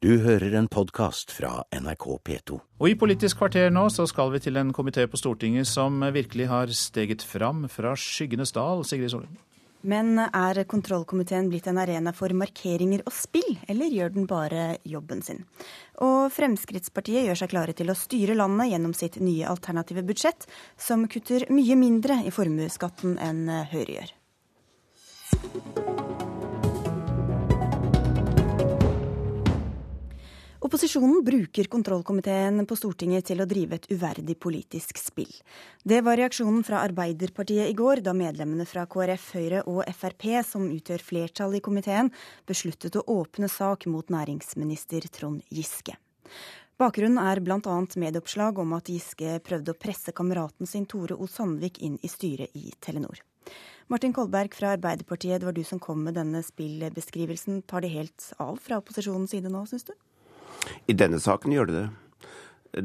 Du hører en podkast fra NRK P2. Og i Politisk kvarter nå så skal vi til en komité på Stortinget som virkelig har steget fram fra skyggenes dal, Sigrid Solund. Men er kontrollkomiteen blitt en arena for markeringer og spill, eller gjør den bare jobben sin? Og Fremskrittspartiet gjør seg klare til å styre landet gjennom sitt nye alternative budsjett, som kutter mye mindre i formuesskatten enn Høyre gjør. Opposisjonen bruker kontrollkomiteen på Stortinget til å drive et uverdig politisk spill. Det var reaksjonen fra Arbeiderpartiet i går, da medlemmene fra KrF, Høyre og Frp, som utgjør flertall i komiteen, besluttet å åpne sak mot næringsminister Trond Giske. Bakgrunnen er bl.a. medieoppslag om at Giske prøvde å presse kameraten sin Tore O. Sandvik inn i styret i Telenor. Martin Kolberg fra Arbeiderpartiet, det var du som kom med denne spillbeskrivelsen. Tar det helt av fra opposisjonens side nå, syns du? I denne saken gjør det det.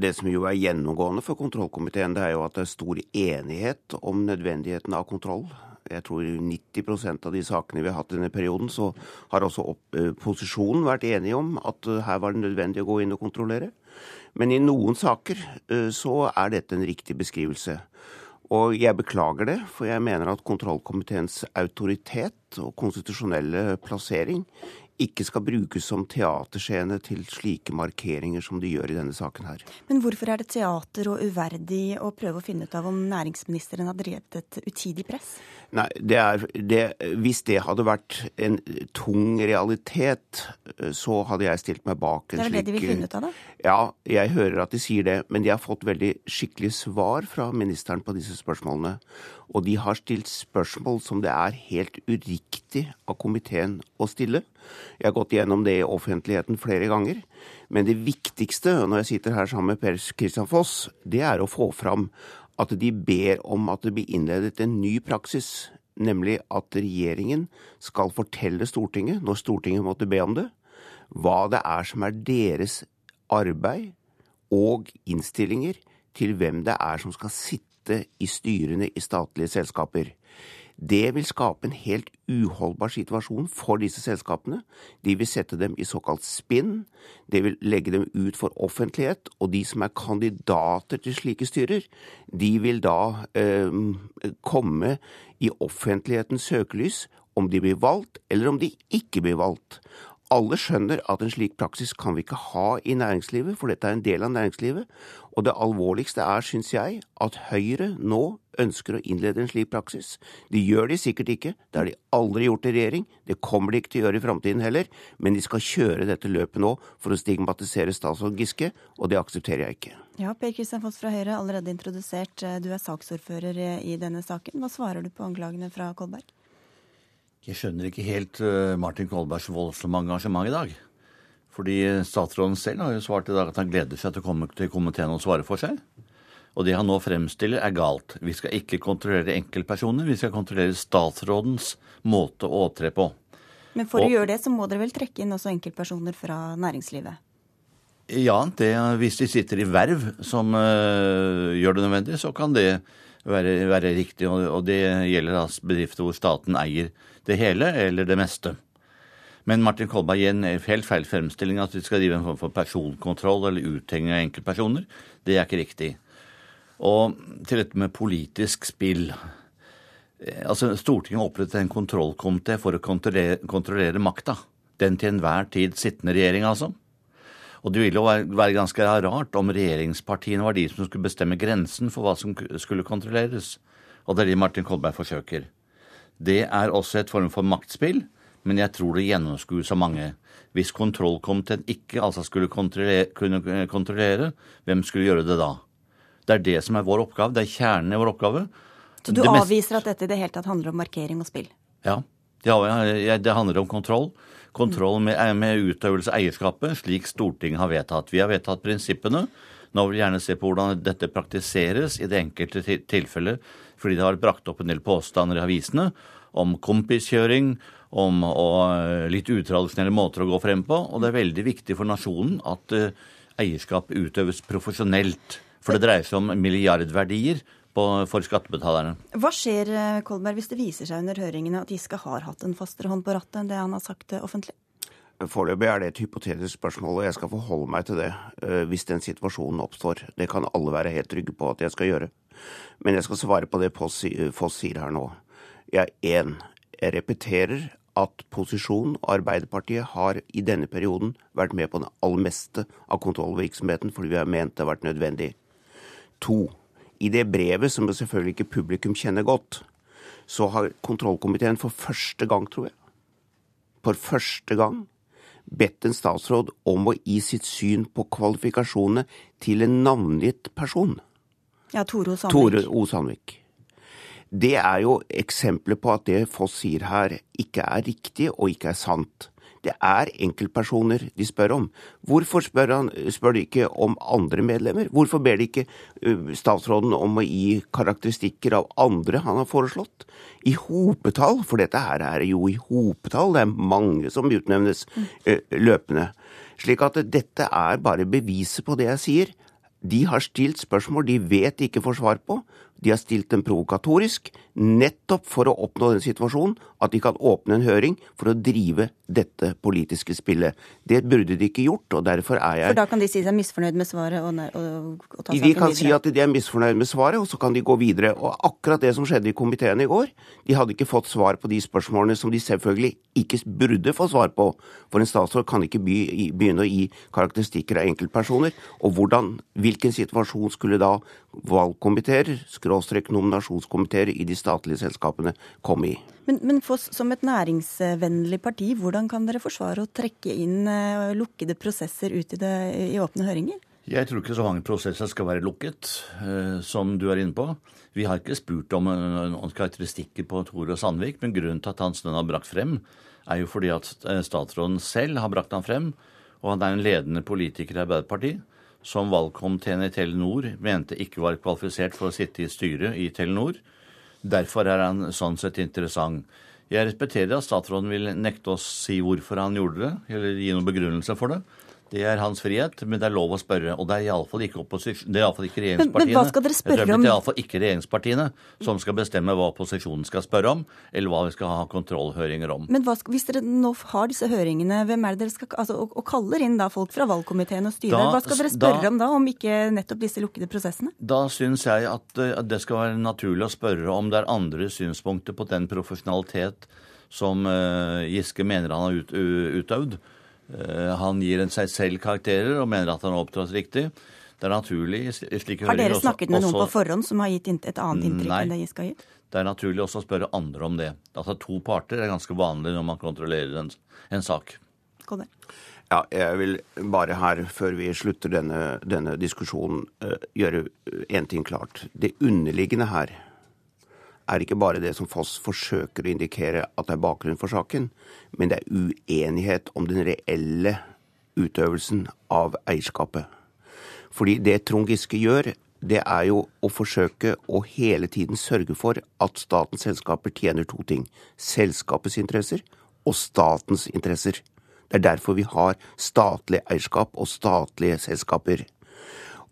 Det som jo er gjennomgående for kontrollkomiteen, det er jo at det er stor enighet om nødvendigheten av kontroll. Jeg tror 90% av de sakene vi har hatt i denne perioden, så har også eh, posisjonen vært enige om at eh, her var det nødvendig å gå inn og kontrollere. Men i noen saker eh, så er dette en riktig beskrivelse. Og jeg beklager det, for jeg mener at kontrollkomiteens autoritet og konstitusjonelle plassering ikke skal brukes som teaterscene til slike markeringer som de gjør i denne saken her. Men hvorfor er det teater og uverdig å prøve å finne ut av om næringsministeren har drevet et utidig press? Nei, det er, det, Hvis det hadde vært en tung realitet, så hadde jeg stilt meg bak en slik Det er slik, det de vil finne ut av, da? Ja, jeg hører at de sier det. Men de har fått veldig skikkelig svar fra ministeren på disse spørsmålene. Og de har stilt spørsmål som det er helt uriktig av komiteen å stille. Jeg har gått gjennom det i offentligheten flere ganger. Men det viktigste når jeg sitter her sammen med Per Christian Foss, det er å få fram at de ber om at det blir innledet en ny praksis. Nemlig at regjeringen skal fortelle Stortinget, når Stortinget måtte be om det, hva det er som er deres arbeid og innstillinger til hvem det er som skal sitte i styrene i statlige selskaper. Det vil skape en helt uholdbar situasjon for disse selskapene. De vil sette dem i såkalt spinn. Det vil legge dem ut for offentlighet. Og de som er kandidater til slike styrer, de vil da eh, komme i offentlighetens søkelys om de blir valgt, eller om de ikke blir valgt. Alle skjønner at en slik praksis kan vi ikke ha i næringslivet, for dette er en del av næringslivet. Og det alvorligste er, syns jeg, at Høyre nå ønsker å innlede en slik praksis. De gjør de sikkert ikke, det har de aldri gjort i regjering, det kommer de ikke til å gjøre i framtiden heller, men de skal kjøre dette løpet nå for å stigmatisere statsråd Giske, og det aksepterer jeg ikke. Ja, Per Kristian Foss fra Høyre, allerede introdusert. Du er saksordfører i denne saken. Hva svarer du på anklagene fra Kolberg? Jeg skjønner ikke helt eh, Martin Kolbergs voldsomme engasjement i dag. Fordi statsråden selv har jo svart i dag at han gleder seg til å komme til komiteen og svare for seg. Og det han nå fremstiller, er galt. Vi skal ikke kontrollere enkeltpersoner, vi skal kontrollere statsrådens måte å opptre på. Men for og, å gjøre det, så må dere vel trekke inn også enkeltpersoner fra næringslivet? Ja, det, hvis de sitter i verv som uh, gjør det nødvendig, så kan det være, være riktig. Og, det gjelder da bedrifter hvor staten eier det hele eller det meste. Men Martin Kolberg gir en helt feil fremstilling at vi skal drive en form for personkontroll eller uthenging av enkeltpersoner. Det er ikke riktig. Og til dette med politisk spill. Eh, altså, Stortinget har opprettet en kontrollkomité for å kontrollere, kontrollere makta. Den til enhver tid sittende regjering, altså. Og det ville jo være ganske rart om regjeringspartiene var de som skulle bestemme grensen for hva som skulle kontrolleres. Og det er det Martin Kolberg forsøker. Det er også et form for maktspill, men jeg tror det gjennomskues av mange. Hvis kontrollkomiteen ikke altså skulle kontrollere, kunne kontrollere, hvem skulle gjøre det da? Det er det som er vår oppgave. Det er kjernen i vår oppgave. Så du avviser at dette i det hele tatt handler om markering og spill? Ja. Det handler om kontroll. Kontroll med, med utøvelse av eierskapet, slik Stortinget har vedtatt. Vi har vedtatt prinsippene. Nå vil vi gjerne se på hvordan dette praktiseres i det enkelte tilfellet fordi det har brakt opp en del påstander i avisene om kompiskjøring, om og litt utradisjonelle måter å gå frem på. Og det er veldig viktig for nasjonen at uh, eierskap utøves profesjonelt. For det dreier seg om milliardverdier på, for skattebetalerne. Hva skjer Kolberg, hvis det viser seg under høringene at Giske har hatt en fastere hånd på rattet enn det han har sagt offentlig? Foreløpig er det et hypotetisk spørsmål, og jeg skal forholde meg til det uh, hvis den situasjonen oppstår. Det kan alle være helt trygge på at jeg skal gjøre. Men jeg skal svare på det Foss sier her nå. Jeg én. Jeg repeterer at posisjonen og Arbeiderpartiet har i denne perioden vært med på det aller meste av kontrollvirksomheten fordi vi har ment det har vært nødvendig. To. I det brevet, som selvfølgelig ikke publikum kjenner godt, så har kontrollkomiteen for første gang, tror jeg, for første gang bedt en statsråd om å gi sitt syn på kvalifikasjonene til en navngitt person. Ja, Tore O. Sandvik. Tore O. Sandvik. Det er jo eksempler på at det Foss sier her, ikke er riktig og ikke er sant. Det er enkeltpersoner de spør om. Hvorfor spør, han, spør de ikke om andre medlemmer? Hvorfor ber de ikke statsråden om å gi karakteristikker av andre han har foreslått? I hopetall, for dette her er jo i hopetall, det er mange som utnevnes løpende. Slik at dette er bare beviset på det jeg sier. De har stilt spørsmål de vet de ikke får svar på. De har stilt dem provokatorisk, nettopp for å oppnå den situasjonen at de kan åpne en høring for å drive dette politiske spillet. Det burde de ikke gjort, og derfor er jeg For da kan de si seg misfornøyd med svaret og, og, og ta saken videre? De kan videre. si at de er misfornøyd med svaret, og så kan de gå videre. Og akkurat det som skjedde i komiteen i går, de hadde ikke fått svar på de spørsmålene som de selvfølgelig ikke burde få svar på. For en statsråd kan ikke begynne å gi karakteristikker av enkeltpersoner. Og hvordan, hvilken situasjon skulle da valgkomiteer, skråstrek nominasjonskomiteer i de statlige selskapene kom i? Men, men for, som et næringsvennlig parti, hvordan kan dere forsvare å trekke inn uh, lukkede prosesser ut i, det, i åpne høringer? Jeg tror ikke så mange prosesser skal være lukket, uh, som du er inne på. Vi har ikke spurt om noen karakteristikker på Tore Sandvik, men grunnen til at Hans den har brakt frem, er jo fordi at statsråden selv har brakt han frem, og han er en ledende politiker i Arbeiderpartiet som valgkomiteen i Telenor mente ikke var kvalifisert for å sitte i styret i Telenor. Derfor er han sånn sett interessant. Jeg respekterer at statsråden vil nekte å si hvorfor han gjorde det, eller gi noen begrunnelse for det. Det er hans frihet, men det er lov å spørre. Og det er iallfall ikke opposisjon, det er iallfall ikke regjeringspartiene. Men, men hva skal dere spørre om? Det er iallfall ikke regjeringspartiene som skal bestemme hva opposisjonen skal spørre om, eller hva vi skal ha kontrollhøringer om. Men hva, hvis dere nå har disse høringene, hvem er det dere skal altså, og, og kaller inn da folk fra valgkomiteen og styret, hva skal dere spørre da, om da, om ikke nettopp disse lukkede prosessene? Da syns jeg at, at det skal være naturlig å spørre om det er andre synspunkter på den profesjonalitet som uh, Giske mener han har ut, utøvd. Han gir en seg selv karakterer og mener at han har opptrådt riktig. Det er naturlig i slike Har dere snakket med noen på forhånd som har gitt et annet inntrykk nei, enn det Giske har gitt? Det er naturlig også å spørre andre om det. Altså To parter er ganske vanlig når man kontrollerer en, en sak. Kommer. Ja, jeg vil bare her, før vi slutter denne, denne diskusjonen, gjøre én ting klart. Det underliggende her er ikke bare det som Foss forsøker å indikere at det er bakgrunnen for saken, men det er uenighet om den reelle utøvelsen av eierskapet. Fordi det Trond Giske gjør, det er jo å forsøke å hele tiden sørge for at statens selskaper tjener to ting. Selskapets interesser og statens interesser. Det er derfor vi har statlig eierskap og statlige selskaper.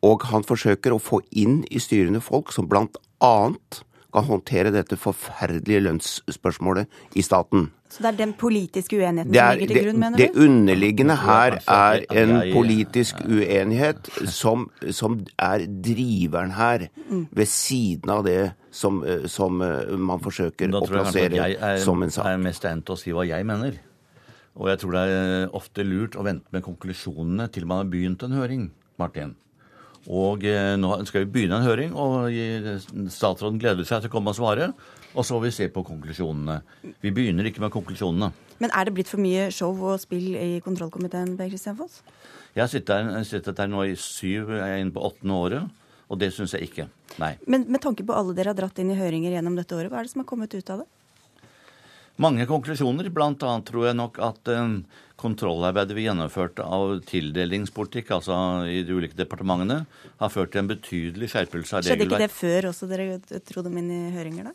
Og han forsøker å få inn i styrene folk som blant annet kan håndtere dette forferdelige lønnsspørsmålet i staten. Så det er den politiske uenigheten Det, som er, ligger til grunn, mener det, du? det underliggende her er en politisk uenighet som, som er driveren her, ved siden av det som, eh, som eh, man forsøker Da å tror jeg plassere jeg er, som en sak. er mest egnet til å si hva jeg mener. Og jeg tror det er ofte lurt å vente med konklusjonene til man har begynt en høring, Martin. Og eh, nå skal vi begynne en høring, og gi- statsråden gleder seg til å komme og svare. Og så vil vi se på konklusjonene. Vi begynner ikke med konklusjonene. Men er det blitt for mye show og spill i kontrollkomiteen, Per Kristian Foss? Jeg har sittet der nå i syv, jeg er inne på åttende året, og det syns jeg ikke. Nei. Men med tanke på alle dere har dratt inn i høringer gjennom dette året, hva er det som har kommet ut av det? Mange konklusjoner, Blant annet tror jeg nok at eh, kontrollarbeidet vi gjennomførte av tildelingspolitikk, altså i de ulike departementene, har ført til en betydelig skjerpelse av regelverk. Skjedde ikke det før også dere trodde dem inn i høringer, da?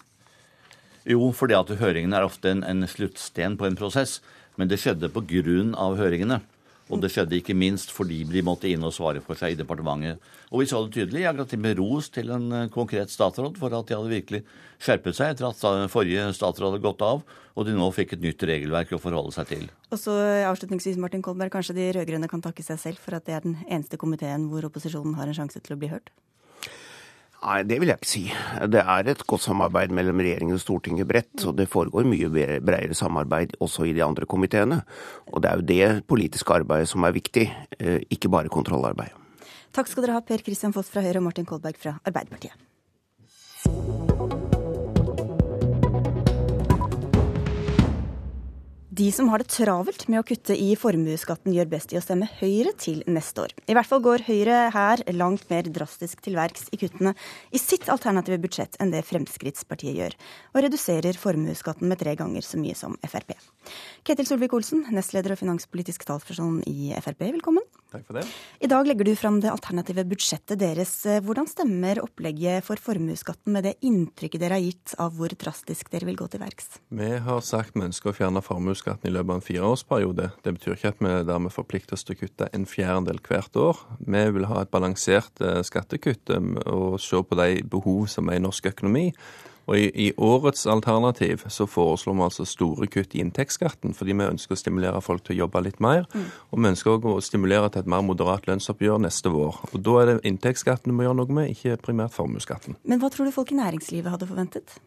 Jo, fordi at høringene er ofte en, en sluttsten på en prosess, men det skjedde på grunn av høringene. Og det skjedde ikke minst fordi de måtte inn og svare for seg i departementet. Og vi så det tydelig. Jeg ga med ros til en eh, konkret statsråd for at de hadde virkelig skjerpet seg etter at forrige statsråd hadde gått av, og de nå fikk et nytt regelverk å forholde seg til. Og så avslutningsvis, Martin Kolberg, kanskje de rød-grønne kan takke seg selv for at det er den eneste komiteen hvor opposisjonen har en sjanse til å bli hørt? Nei, det vil jeg ikke si. Det er et godt samarbeid mellom regjeringen og Stortinget bredt, og det foregår mye bredere samarbeid også i de andre komiteene. Og det er jo det politiske arbeidet som er viktig, eh, ikke bare kontrollarbeid. Takk skal dere ha, Per Christian Foss fra Høyre og Martin Kolberg fra Arbeiderpartiet. De som har det travelt med å kutte i formuesskatten, gjør best i å stemme Høyre til neste år. I hvert fall går Høyre her langt mer drastisk til verks i kuttene i sitt alternative budsjett enn det Fremskrittspartiet gjør, og reduserer formuesskatten med tre ganger så mye som Frp. Ketil Solvik-Olsen, nestleder og finanspolitisk talsperson i Frp, velkommen. Takk for det. I dag legger du fram det alternative budsjettet deres. Hvordan stemmer opplegget for formuesskatten med det inntrykket dere har gitt av hvor drastisk dere vil gå til verks? Vi har sagt vi ønsker å fjerne formuesskatten i løpet av en fireårsperiode. Det betyr ikke at vi dermed forplikter oss til å kutte en fjerdedel hvert år. Vi vil ha et balansert eh, skattekutt eh, og se på de behov som er i norsk økonomi. Og i, i, årets alternativ så foreslår vi altså store kutt i inntektsskatten, fordi vi ønsker å stimulere folk til å jobbe litt mer. Mm. Og vi ønsker også å stimulere til et mer moderat lønnsoppgjør neste vår. Og da er det inntektsskatten vi må gjøre noe med, ikke primært formuesskatten. Men hva tror du folk i næringslivet hadde forventet?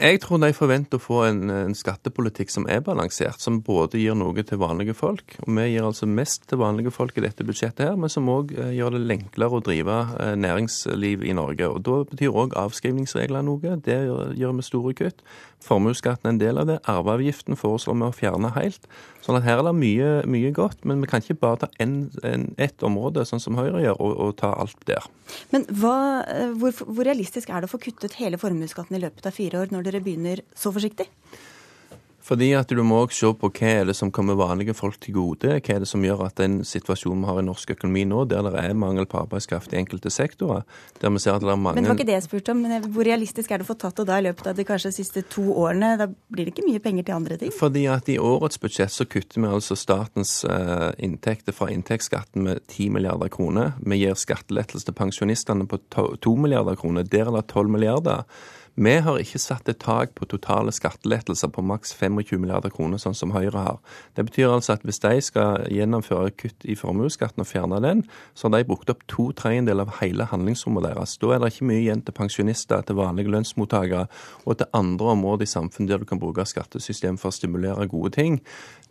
Jeg tror de forventer å få en, en, skattepolitikk som er balansert, som både gir noe til vanlige folk, og vi gir altså mest til vanlige folk i dette budsjettet her, men som òg eh, gjør det enklere å drive eh, næringsliv i Norge. Og Da betyr òg avskrivningsregler noe. Det gjør vi store kutt. Formuesskatten er en del av det. Arveavgiften foreslår vi å fjerne helt. Sånn at her er det mye, mye godt, men vi kan ikke bare ta ett område, sånn som Høyre gjør, og, og ta alt der. Men hva, eh, hvor, hvor realistisk er det å få kuttet hele formuesskatten i løpet av fire år, når dere begynner så forsiktig? Fordi at du må også se på hva er det som kommer vanlige folk til gode. Hva er det som gjør at den situasjonen vi har i norsk økonomi nå, der det er mangel på arbeidskraft i enkelte sektorer der vi ser at det er mange... Men det var ikke det jeg spurte om. men Hvor realistisk er det å få tatt det da i løpet av de kanskje siste to årene? Da blir det ikke mye penger til andre ting? Fordi at i årets budsjett så kutter vi altså statens uh, inntekter fra inntektsskatten med 10 milliarder kroner. Vi gir skattelettelse til pensjonistene på 2 milliarder kroner. Der er det 12 milliarder. Vi har ikke satt et tak på totale skattelettelser på maks 25 milliarder kroner, sånn som Høyre har. Det betyr altså at hvis de skal gjennomføre kutt i formuesskatten og fjerne den, så har de brukt opp to tredjedeler av hele handlingsrommet deres. Da er det ikke mye igjen til pensjonister, til vanlige lønnsmottakere og til andre områder i samfunnet der du kan bruke skattesystem for å stimulere gode ting.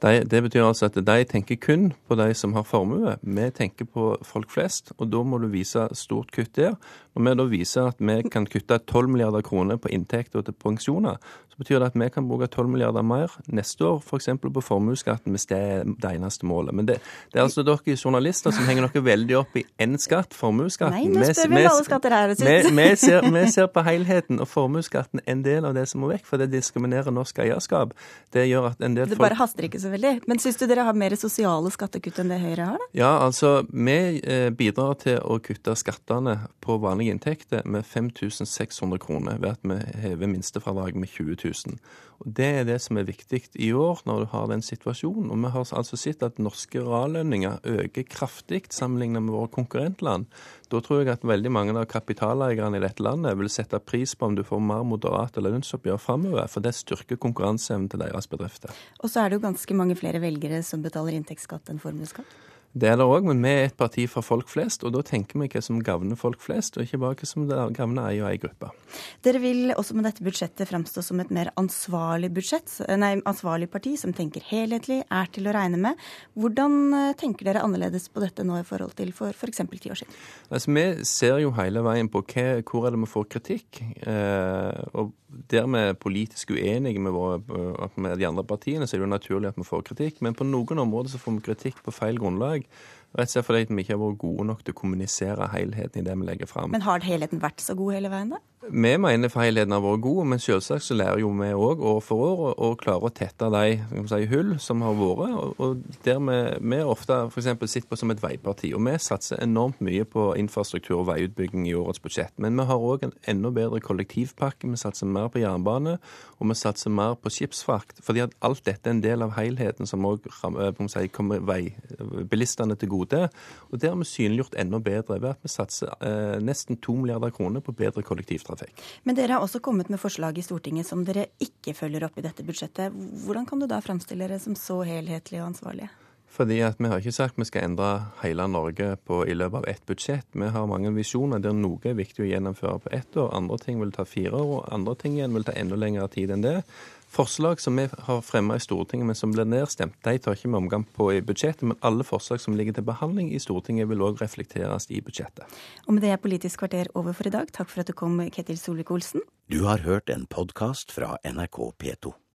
De, det betyr altså at de tenker kun på de som har formue. Vi tenker på folk flest, og da må du vise stort kutt der. Når vi da viser at vi kan kutte 12 milliarder kroner på inntekt og til pensjoner, så betyr det at vi kan bruke 12 milliarder mer neste år, f.eks. på formuesskatten, hvis det er det eneste målet. Men det, det, er altså dere journalister som henger noe veldig opp i én skatt, formuesskatten. Nei, nå spør vi alle skatter her. Vi, vi, ser, vi ser på helheten, og formuesskatten er en del av det som må vekk, for det diskriminerer norsk eierskap. Det gjør at en del folk Det bare haster ikke så veldig. Men syns du dere har mer sosiale skattekutt enn det Høyre har, da? Ja, altså vi eh, bidrar til å kutte skattene på vanlige inntekter med 5600 kroner ved at vi hever minstefradraget med 20 000. Og Det er det som er viktig i år, når du har den situasjonen. Og vi har altså sett at norske reallønninger øker kraftig sammenlignet med våre konkurrentland. Da tror jeg at veldig mange av kapitaleierne i dette landet vil sette pris på om du får mer moderate lønnsoppgjør framover, for det styrker konkurranseevnen til deres bedrifter. Og så er det jo ganske mange flere velgere som betaler inntektsskatt enn formuesskatt? Det er det òg, men vi er et parti for folk flest, og da tenker vi hva som gagner folk flest, og ikke bare hva som gagner ei og ei gruppe. Dere vil også med dette budsjettet fremstå som et mer ansvarlig budsjett, nei, ansvarlig parti som tenker helhetlig, er til å regne med. Hvordan eh, tenker dere annerledes på dette nå i forhold til for f.eks. ti år siden? Altså, Vi ser jo hele veien på hva, hvor er det vi får kritikk. Eh, og der vi er politisk uenige med, våre, med, de andre partiene, så er det jo naturlig at vi får kritikk. Men på noen områder så får vi kritikk på feil grunnlag. Rett og slett fordi vi ikke har vært gode nok til å kommunisere helheten i det vi legger fram. Men har helheten vært så god hele veien, da? Vi mener feilheten har vært god, men selvsagt så lærer jo vi òg år for år å klare å tette de si, hull som har vært. Og, der vi, vi ofte f.eks. sitter på som et veiparti. Og vi satser enormt mye på infrastruktur og veiutbygging i årets budsjett. Men vi har òg en enda bedre kollektivpakke, vi satser mer på jernbane, og vi satser mer på skipsfrakt. Fordi at alt dette er en del av helheten som òg si, kommer veibilistene til gode. Og det har vi synliggjort enda bedre ved at vi satser eh, nesten to milliarder kroner på bedre kollektivtrafikk. Men dere har også kommet med forslag i Stortinget som dere ikke følger opp i dette budsjettet. Hvordan kan du da framstille dere som så helhetlige og ansvarlige? Fordi at Vi har ikke sagt vi skal endre hele Norge på, i løpet av ett budsjett. Vi har mange visjoner der noe er viktig å gjennomføre på ett år, andre ting vil ta fire år, og andre ting igjen vil ta enda lengre tid enn det. Forslag som vi har fremma i Stortinget, men som blir nedstemt, de tar ikke vi omgang på i budsjettet. Men alle forslag som ligger til behandling i Stortinget, vil òg reflekteres i budsjettet. Og med det er Politisk kvarter over for i dag. Takk for at du kom, Ketil Solvik-Olsen. Du har hørt en podkast fra NRK P2.